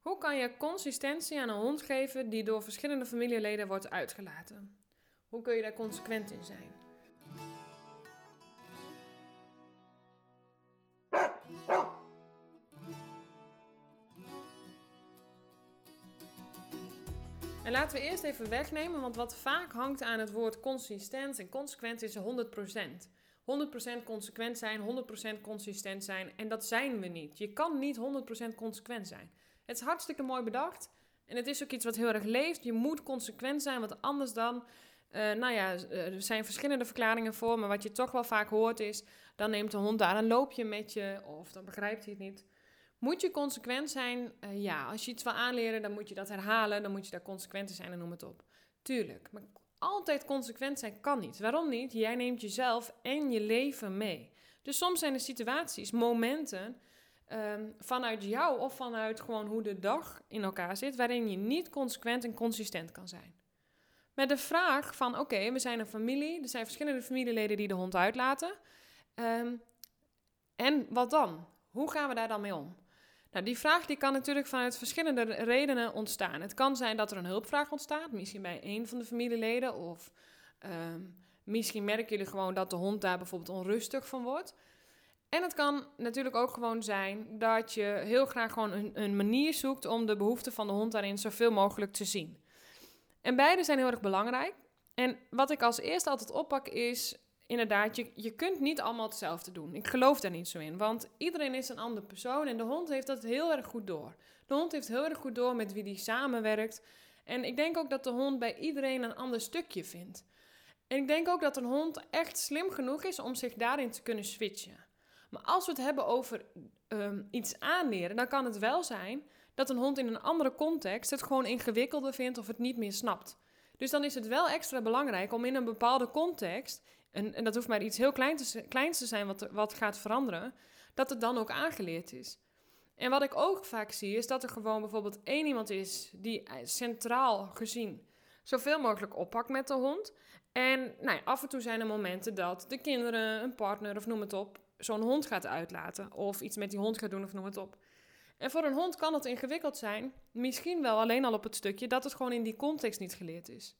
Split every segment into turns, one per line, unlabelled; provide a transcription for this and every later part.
Hoe kan je consistentie aan een hond geven die door verschillende familieleden wordt uitgelaten? Hoe kun je daar consequent in zijn? En laten we eerst even wegnemen, want wat vaak hangt aan het woord consistent en consequent is 100%. 100% consequent zijn, 100% consistent zijn. En dat zijn we niet. Je kan niet 100% consequent zijn. Het is hartstikke mooi bedacht. En het is ook iets wat heel erg leeft. Je moet consequent zijn, want anders dan. Uh, nou ja, er zijn verschillende verklaringen voor. Maar wat je toch wel vaak hoort is. Dan neemt de hond daar een loopje met je. Of dan begrijpt hij het niet. Moet je consequent zijn? Uh, ja, als je iets wil aanleren, dan moet je dat herhalen. Dan moet je daar consequent in zijn en noem het op. Tuurlijk. Maar altijd consequent zijn kan niet. Waarom niet? Jij neemt jezelf en je leven mee. Dus soms zijn er situaties, momenten um, vanuit jou of vanuit gewoon hoe de dag in elkaar zit, waarin je niet consequent en consistent kan zijn. Met de vraag van, oké, we zijn een familie, er zijn verschillende familieleden die de hond uitlaten. Um, en wat dan? Hoe gaan we daar dan mee om? Nou, die vraag die kan natuurlijk vanuit verschillende redenen ontstaan. Het kan zijn dat er een hulpvraag ontstaat, misschien bij een van de familieleden. Of um, misschien merken jullie gewoon dat de hond daar bijvoorbeeld onrustig van wordt. En het kan natuurlijk ook gewoon zijn dat je heel graag gewoon een, een manier zoekt om de behoeften van de hond daarin zoveel mogelijk te zien. En beide zijn heel erg belangrijk. En wat ik als eerste altijd oppak is inderdaad, je, je kunt niet allemaal hetzelfde doen. Ik geloof daar niet zo in, want iedereen is een andere persoon en de hond heeft dat heel erg goed door. De hond heeft heel erg goed door met wie die samenwerkt. En ik denk ook dat de hond bij iedereen een ander stukje vindt. En ik denk ook dat een hond echt slim genoeg is om zich daarin te kunnen switchen. Maar als we het hebben over um, iets aanleren, dan kan het wel zijn dat een hond in een andere context het gewoon ingewikkelder vindt of het niet meer snapt. Dus dan is het wel extra belangrijk om in een bepaalde context, en, en dat hoeft maar iets heel kleins te, kleins te zijn wat, wat gaat veranderen, dat het dan ook aangeleerd is. En wat ik ook vaak zie, is dat er gewoon bijvoorbeeld één iemand is die eh, centraal gezien zoveel mogelijk oppakt met de hond. En nou ja, af en toe zijn er momenten dat de kinderen, een partner of noem het op, zo'n hond gaat uitlaten. Of iets met die hond gaat doen of noem het op. En voor een hond kan het ingewikkeld zijn. Misschien wel alleen al op het stukje dat het gewoon in die context niet geleerd is.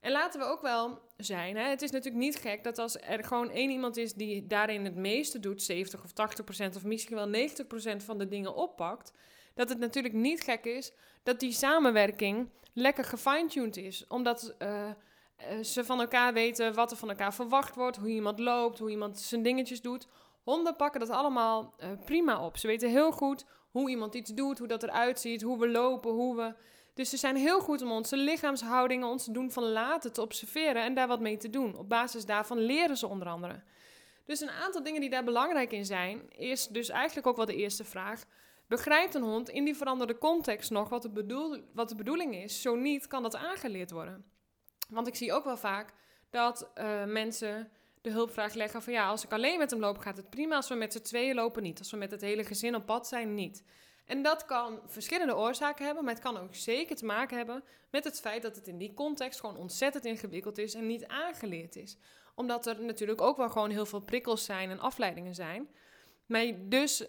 En laten we ook wel zijn, hè, het is natuurlijk niet gek dat als er gewoon één iemand is die daarin het meeste doet, 70 of 80 procent of misschien wel 90 procent van de dingen oppakt, dat het natuurlijk niet gek is dat die samenwerking lekker gefine-tuned is. Omdat uh, ze van elkaar weten wat er van elkaar verwacht wordt, hoe iemand loopt, hoe iemand zijn dingetjes doet. Honden pakken dat allemaal uh, prima op. Ze weten heel goed hoe iemand iets doet, hoe dat eruit ziet, hoe we lopen, hoe we. Dus ze zijn heel goed om onze lichaamshoudingen, ons doen van laten te observeren en daar wat mee te doen. Op basis daarvan leren ze onder andere. Dus een aantal dingen die daar belangrijk in zijn, is dus eigenlijk ook wel de eerste vraag. Begrijpt een hond in die veranderde context nog wat de, bedoel, wat de bedoeling is? Zo niet, kan dat aangeleerd worden. Want ik zie ook wel vaak dat uh, mensen de hulpvraag leggen van ja, als ik alleen met hem loop gaat het prima, als we met z'n tweeën lopen niet, als we met het hele gezin op pad zijn niet. En dat kan verschillende oorzaken hebben, maar het kan ook zeker te maken hebben met het feit dat het in die context gewoon ontzettend ingewikkeld is en niet aangeleerd is. Omdat er natuurlijk ook wel gewoon heel veel prikkels zijn en afleidingen zijn, maar dus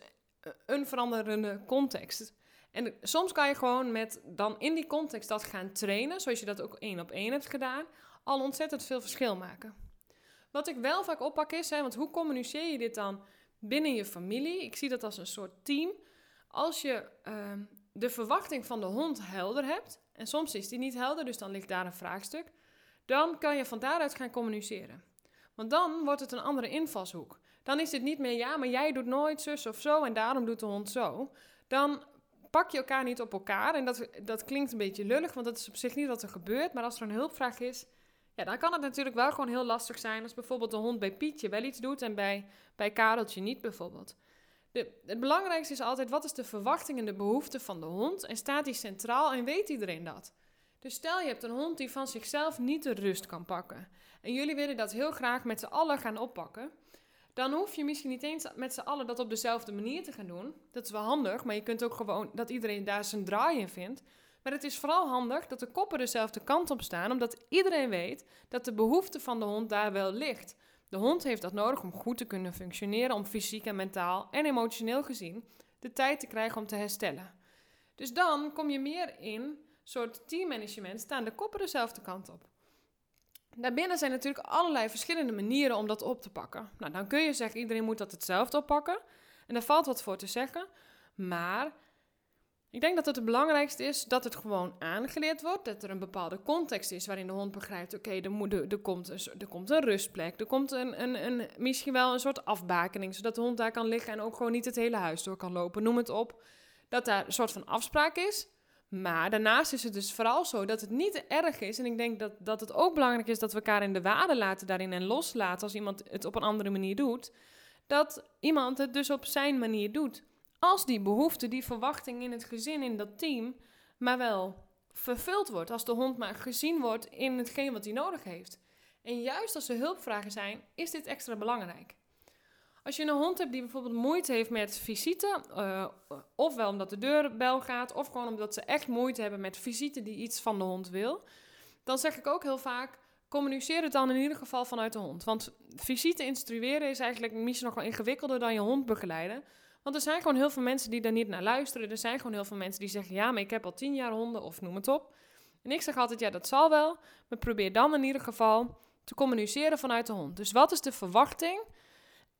een veranderende context. En soms kan je gewoon met dan in die context dat gaan trainen, zoals je dat ook één op één hebt gedaan, al ontzettend veel verschil maken. Wat ik wel vaak oppak is, hè, want hoe communiceer je dit dan binnen je familie? Ik zie dat als een soort team. Als je uh, de verwachting van de hond helder hebt, en soms is die niet helder, dus dan ligt daar een vraagstuk, dan kan je van daaruit gaan communiceren. Want dan wordt het een andere invalshoek. Dan is het niet meer, ja, maar jij doet nooit zus of zo en daarom doet de hond zo. Dan pak je elkaar niet op elkaar. En dat, dat klinkt een beetje lullig, want dat is op zich niet wat er gebeurt. Maar als er een hulpvraag is, ja, dan kan het natuurlijk wel gewoon heel lastig zijn als bijvoorbeeld de hond bij Pietje wel iets doet en bij, bij Kareltje niet bijvoorbeeld. De, het belangrijkste is altijd, wat is de verwachting en de behoefte van de hond? En staat die centraal en weet iedereen dat? Dus stel je hebt een hond die van zichzelf niet de rust kan pakken. En jullie willen dat heel graag met z'n allen gaan oppakken. Dan hoef je misschien niet eens met z'n allen dat op dezelfde manier te gaan doen. Dat is wel handig, maar je kunt ook gewoon dat iedereen daar zijn draai in vindt. Maar het is vooral handig dat de koppen dezelfde kant op staan, omdat iedereen weet dat de behoefte van de hond daar wel ligt. De hond heeft dat nodig om goed te kunnen functioneren, om fysiek en mentaal en emotioneel gezien de tijd te krijgen om te herstellen. Dus dan kom je meer in soort teammanagement, staan de koppen dezelfde kant op. Daarbinnen zijn natuurlijk allerlei verschillende manieren om dat op te pakken. Nou, dan kun je zeggen, iedereen moet dat hetzelfde oppakken. En daar valt wat voor te zeggen. Maar ik denk dat het het belangrijkste is dat het gewoon aangeleerd wordt. Dat er een bepaalde context is waarin de hond begrijpt: oké, er, er, er, komt een, er komt een rustplek. Er komt een, een, een, misschien wel een soort afbakening, zodat de hond daar kan liggen en ook gewoon niet het hele huis door kan lopen. Noem het op. Dat daar een soort van afspraak is. Maar daarnaast is het dus vooral zo dat het niet erg is. En ik denk dat, dat het ook belangrijk is dat we elkaar in de waarde laten daarin en loslaten als iemand het op een andere manier doet. Dat iemand het dus op zijn manier doet. Als die behoefte, die verwachting in het gezin, in dat team, maar wel vervuld wordt. Als de hond maar gezien wordt in hetgeen wat hij nodig heeft. En juist als er hulpvragen zijn, is dit extra belangrijk. Als je een hond hebt die bijvoorbeeld moeite heeft met visite, uh, ofwel omdat de deurbel gaat, of gewoon omdat ze echt moeite hebben met visite die iets van de hond wil, dan zeg ik ook heel vaak: communiceer het dan in ieder geval vanuit de hond. Want visite instrueren is eigenlijk misschien nog wel ingewikkelder dan je hond begeleiden. Want er zijn gewoon heel veel mensen die daar niet naar luisteren. Er zijn gewoon heel veel mensen die zeggen: ja, maar ik heb al tien jaar honden, of noem het op. En ik zeg altijd: ja, dat zal wel. Maar probeer dan in ieder geval te communiceren vanuit de hond. Dus wat is de verwachting?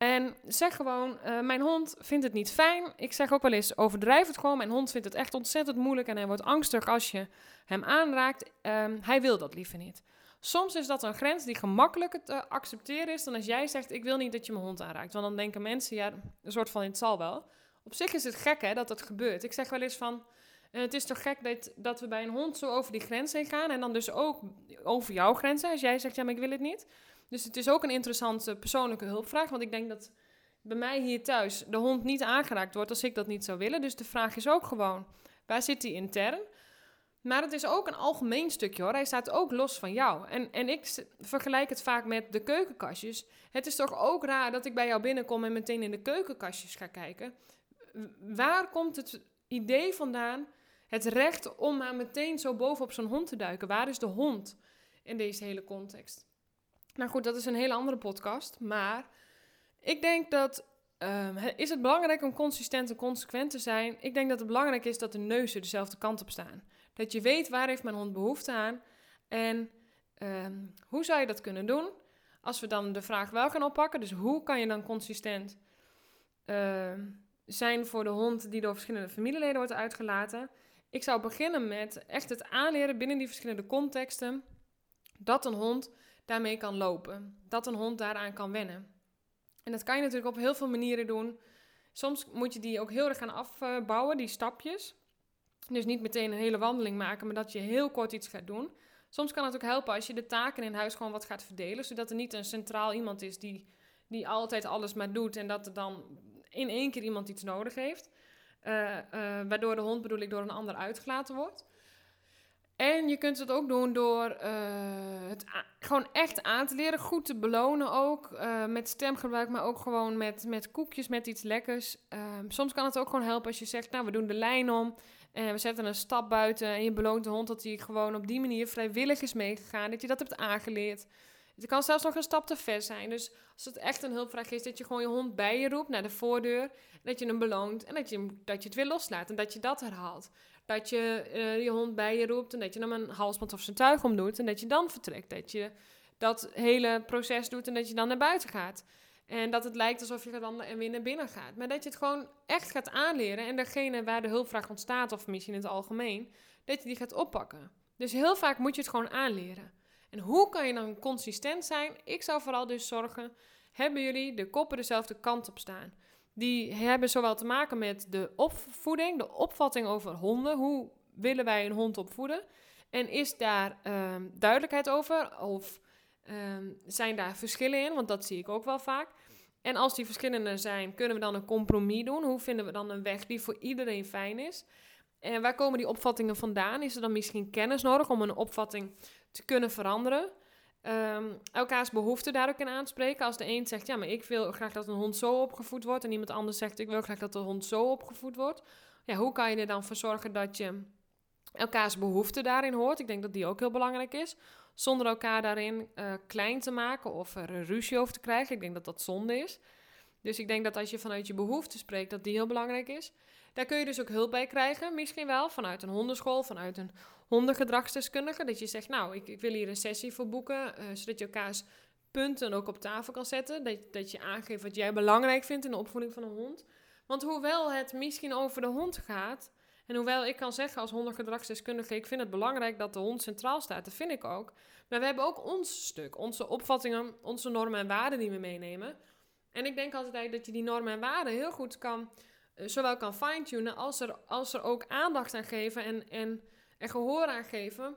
En zeg gewoon, uh, mijn hond vindt het niet fijn. Ik zeg ook wel eens, overdrijf het gewoon. Mijn hond vindt het echt ontzettend moeilijk en hij wordt angstig als je hem aanraakt. Um, hij wil dat liever niet. Soms is dat een grens die gemakkelijker te accepteren is dan als jij zegt, ik wil niet dat je mijn hond aanraakt. Want dan denken mensen, ja, een soort van, het zal wel. Op zich is het gek hè, dat dat gebeurt. Ik zeg wel eens van, uh, het is toch gek dat, dat we bij een hond zo over die grens heen gaan. En dan dus ook over jouw grenzen. Als jij zegt, ja, maar ik wil het niet. Dus het is ook een interessante persoonlijke hulpvraag. Want ik denk dat bij mij hier thuis de hond niet aangeraakt wordt als ik dat niet zou willen. Dus de vraag is ook gewoon, waar zit hij intern? Maar het is ook een algemeen stukje hoor. Hij staat ook los van jou. En, en ik vergelijk het vaak met de keukenkastjes. Het is toch ook raar dat ik bij jou binnenkom en meteen in de keukenkastjes ga kijken. Waar komt het idee vandaan, het recht om maar meteen zo bovenop zo'n hond te duiken? Waar is de hond in deze hele context? Nou goed, dat is een hele andere podcast. Maar ik denk dat. Uh, is het belangrijk om consistent en consequent te zijn? Ik denk dat het belangrijk is dat de neuzen dezelfde kant op staan. Dat je weet waar heeft mijn hond behoefte aan. En uh, hoe zou je dat kunnen doen? Als we dan de vraag wel gaan oppakken. Dus hoe kan je dan consistent uh, zijn voor de hond die door verschillende familieleden wordt uitgelaten? Ik zou beginnen met echt het aanleren binnen die verschillende contexten. Dat een hond daarmee kan lopen. Dat een hond daaraan kan wennen. En dat kan je natuurlijk op heel veel manieren doen. Soms moet je die ook heel erg gaan afbouwen, die stapjes. Dus niet meteen een hele wandeling maken, maar dat je heel kort iets gaat doen. Soms kan het ook helpen als je de taken in huis gewoon wat gaat verdelen, zodat er niet een centraal iemand is die, die altijd alles maar doet en dat er dan in één keer iemand iets nodig heeft. Uh, uh, waardoor de hond, bedoel ik, door een ander uitgelaten wordt. En je kunt het ook doen door uh, het gewoon echt aan te leren, goed te belonen ook. Uh, met stemgebruik, maar ook gewoon met, met koekjes, met iets lekkers. Uh, soms kan het ook gewoon helpen als je zegt, nou we doen de lijn om. En we zetten een stap buiten en je beloont de hond dat hij gewoon op die manier vrijwillig is meegegaan. Dat je dat hebt aangeleerd. Het kan zelfs nog een stap te ver zijn. Dus als het echt een hulpvraag is, dat je gewoon je hond bij je roept naar de voordeur. Dat je hem beloont en dat je, dat je het weer loslaat en dat je dat herhaalt. Dat je uh, je hond bij je roept en dat je hem een halsband of zijn tuig omdoet. En dat je dan vertrekt. Dat je dat hele proces doet en dat je dan naar buiten gaat. En dat het lijkt alsof je dan en weer naar binnen gaat. Maar dat je het gewoon echt gaat aanleren. En degene waar de hulpvraag ontstaat, of misschien in het algemeen, dat je die gaat oppakken. Dus heel vaak moet je het gewoon aanleren. En hoe kan je dan consistent zijn? Ik zou vooral dus zorgen, hebben jullie de koppen dezelfde kant op staan? Die hebben zowel te maken met de opvoeding, de opvatting over honden. Hoe willen wij een hond opvoeden? En is daar um, duidelijkheid over? Of um, zijn daar verschillen in? Want dat zie ik ook wel vaak. En als die verschillen er zijn, kunnen we dan een compromis doen? Hoe vinden we dan een weg die voor iedereen fijn is? En waar komen die opvattingen vandaan? Is er dan misschien kennis nodig om een opvatting te kunnen veranderen? Um, elkaars behoeften daar ook in aanspreken. Als de een zegt, ja, maar ik wil graag dat een hond zo opgevoed wordt. En iemand anders zegt, ik wil graag dat de hond zo opgevoed wordt. Ja, hoe kan je er dan voor zorgen dat je elkaars behoeften daarin hoort? Ik denk dat die ook heel belangrijk is. Zonder elkaar daarin uh, klein te maken of er ruzie over te krijgen. Ik denk dat dat zonde is. Dus ik denk dat als je vanuit je behoefte spreekt, dat die heel belangrijk is. Daar kun je dus ook hulp bij krijgen, misschien wel, vanuit een hondenschool, vanuit een hondengedragsdeskundige. Dat je zegt, nou, ik, ik wil hier een sessie voor boeken, uh, zodat je elkaars punten ook op tafel kan zetten. Dat, dat je aangeeft wat jij belangrijk vindt in de opvoeding van een hond. Want hoewel het misschien over de hond gaat, en hoewel ik kan zeggen als hondengedragsdeskundige, ik vind het belangrijk dat de hond centraal staat, dat vind ik ook. Maar we hebben ook ons stuk, onze opvattingen, onze normen en waarden die we meenemen. En ik denk altijd dat je die normen en waarden heel goed kan, eh, zowel kan fine-tunen als er, als er ook aandacht aan geven en, en, en gehoor aan geven,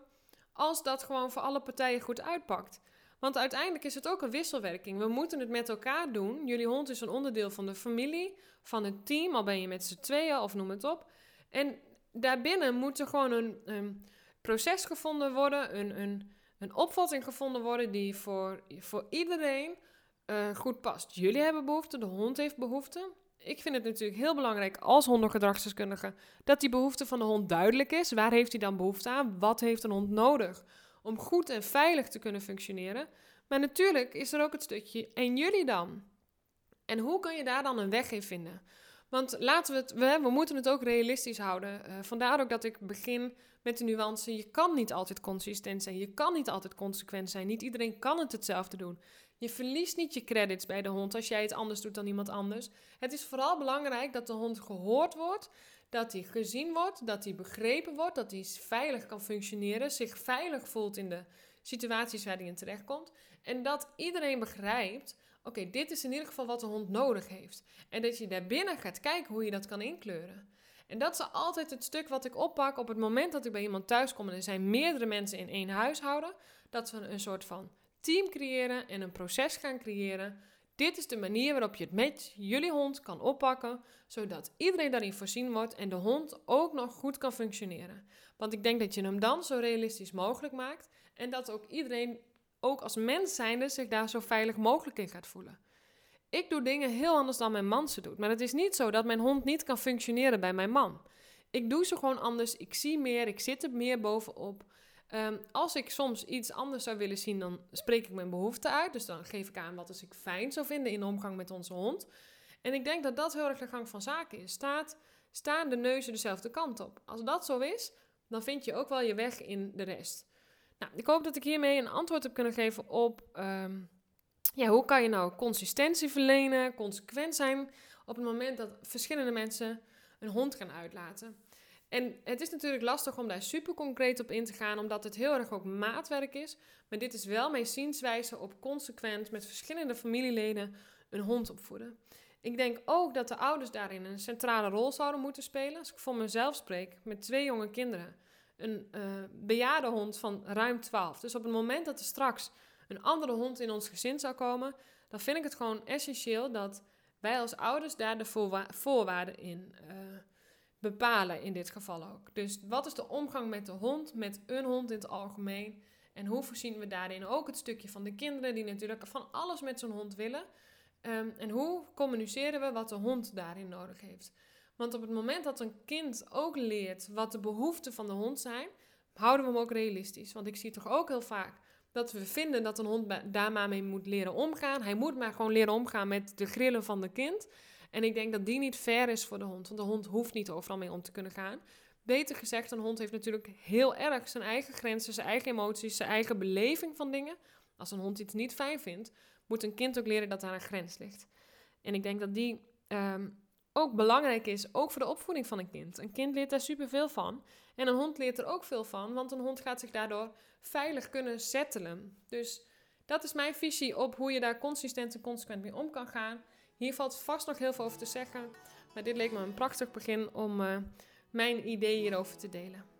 als dat gewoon voor alle partijen goed uitpakt. Want uiteindelijk is het ook een wisselwerking. We moeten het met elkaar doen. Jullie hond is een onderdeel van de familie, van het team, al ben je met z'n tweeën of noem het op. En daarbinnen moet er gewoon een, een proces gevonden worden, een, een, een opvatting gevonden worden die voor, voor iedereen uh, goed past. Jullie hebben behoefte, de hond heeft behoefte. Ik vind het natuurlijk heel belangrijk als hondengedragsdeskundige dat die behoefte van de hond duidelijk is. Waar heeft hij dan behoefte aan? Wat heeft een hond nodig om goed en veilig te kunnen functioneren? Maar natuurlijk is er ook het stukje en jullie dan. En hoe kan je daar dan een weg in vinden? Want laten we het, we, we moeten het ook realistisch houden. Uh, vandaar ook dat ik begin met de nuance. Je kan niet altijd consistent zijn. Je kan niet altijd consequent zijn. Niet iedereen kan het hetzelfde doen. Je verliest niet je credits bij de hond als jij het anders doet dan iemand anders. Het is vooral belangrijk dat de hond gehoord wordt, dat hij gezien wordt, dat hij begrepen wordt, dat hij veilig kan functioneren, zich veilig voelt in de situaties waar hij in terechtkomt. En dat iedereen begrijpt oké, dit is in ieder geval wat de hond nodig heeft. En dat je daarbinnen gaat kijken hoe je dat kan inkleuren. En dat is altijd het stuk wat ik oppak op het moment dat ik bij iemand thuis kom en er zijn meerdere mensen in één huishouden. Dat we een soort van team creëren en een proces gaan creëren. Dit is de manier waarop je het met jullie hond kan oppakken, zodat iedereen daarin voorzien wordt en de hond ook nog goed kan functioneren. Want ik denk dat je hem dan zo realistisch mogelijk maakt en dat ook iedereen ook als mens zijnde zich daar zo veilig mogelijk in gaat voelen. Ik doe dingen heel anders dan mijn man ze doet. Maar het is niet zo dat mijn hond niet kan functioneren bij mijn man. Ik doe ze gewoon anders. Ik zie meer. Ik zit er meer bovenop. Um, als ik soms iets anders zou willen zien, dan spreek ik mijn behoefte uit. Dus dan geef ik aan wat ik fijn zou vinden in de omgang met onze hond. En ik denk dat dat heel erg de gang van zaken is. Staat, staan de neuzen dezelfde kant op? Als dat zo is, dan vind je ook wel je weg in de rest. Nou, ik hoop dat ik hiermee een antwoord heb kunnen geven op ehm, ja, hoe kan je nou consistentie verlenen, consequent zijn op het moment dat verschillende mensen een hond gaan uitlaten. En het is natuurlijk lastig om daar super concreet op in te gaan, omdat het heel erg ook maatwerk is. Maar dit is wel mijn zienswijze op consequent met verschillende familieleden een hond opvoeden. Ik denk ook dat de ouders daarin een centrale rol zouden moeten spelen. Als ik voor mezelf spreek met twee jonge kinderen een uh, bejaarde hond van ruim 12. Dus op het moment dat er straks een andere hond in ons gezin zou komen, dan vind ik het gewoon essentieel dat wij als ouders daar de voorwaarden in uh, bepalen, in dit geval ook. Dus wat is de omgang met de hond, met een hond in het algemeen? En hoe voorzien we daarin ook het stukje van de kinderen die natuurlijk van alles met zo'n hond willen? Um, en hoe communiceren we wat de hond daarin nodig heeft? Want op het moment dat een kind ook leert wat de behoeften van de hond zijn, houden we hem ook realistisch. Want ik zie toch ook heel vaak dat we vinden dat een hond daar maar mee moet leren omgaan. Hij moet maar gewoon leren omgaan met de grillen van de kind. En ik denk dat die niet fair is voor de hond. Want de hond hoeft niet overal mee om te kunnen gaan. Beter gezegd, een hond heeft natuurlijk heel erg zijn eigen grenzen, zijn eigen emoties, zijn eigen beleving van dingen. Als een hond iets niet fijn vindt, moet een kind ook leren dat daar een grens ligt. En ik denk dat die ehm, ook belangrijk is, ook voor de opvoeding van een kind. Een kind leert daar superveel van. En een hond leert er ook veel van, want een hond gaat zich daardoor veilig kunnen settelen. Dus dat is mijn visie op hoe je daar consistent en consequent mee om kan gaan. Hier valt vast nog heel veel over te zeggen, maar dit leek me een prachtig begin om uh, mijn ideeën hierover te delen.